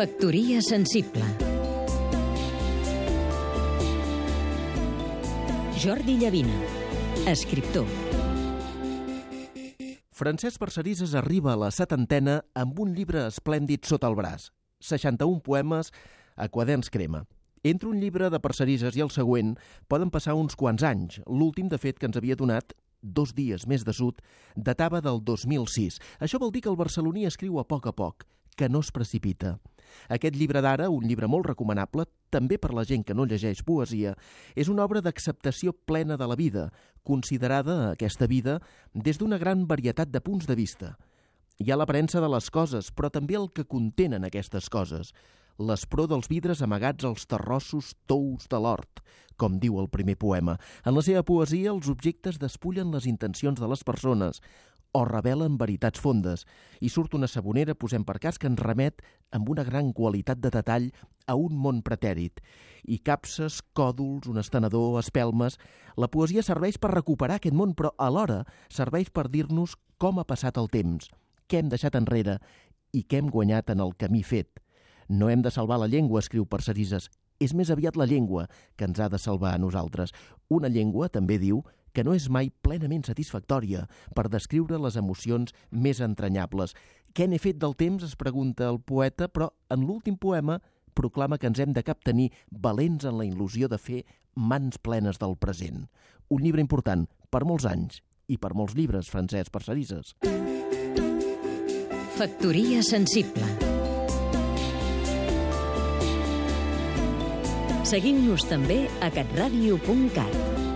Factoria sensible Jordi Llavina, escriptor Francesc Parcerisses arriba a la setantena amb un llibre esplèndid sota el braç. 61 poemes a quaderns crema. Entre un llibre de Parcerisses i el següent poden passar uns quants anys. L'últim, de fet, que ens havia donat dos dies més de sud, datava del 2006. Això vol dir que el barceloní escriu a poc a poc, que no es precipita. Aquest llibre d'ara, un llibre molt recomanable, també per la gent que no llegeix poesia, és una obra d'acceptació plena de la vida, considerada aquesta vida des d'una gran varietat de punts de vista. Hi ha l'aparença de les coses, però també el que contenen aquestes coses. L'espró dels vidres amagats als terrossos tous de l'hort, com diu el primer poema. En la seva poesia, els objectes despullen les intencions de les persones, o revelen veritats fondes, i surt una sabonera, posem per cas, que ens remet amb una gran qualitat de detall a un món pretèrit. I capses, còdols, un estenedor, espelmes... La poesia serveix per recuperar aquest món, però alhora serveix per dir-nos com ha passat el temps, què hem deixat enrere i què hem guanyat en el camí fet. No hem de salvar la llengua, escriu Parcerisses, és més aviat la llengua que ens ha de salvar a nosaltres. Una llengua, també diu, que no és mai plenament satisfactòria per descriure les emocions més entranyables. Què n'he fet del temps, es pregunta el poeta, però en l'últim poema proclama que ens hem de captenir valents en la il·lusió de fer mans plenes del present. Un llibre important per molts anys i per molts llibres, Francesc Parcerisses. Factoria sensible Seguim-nos també a catradio.cat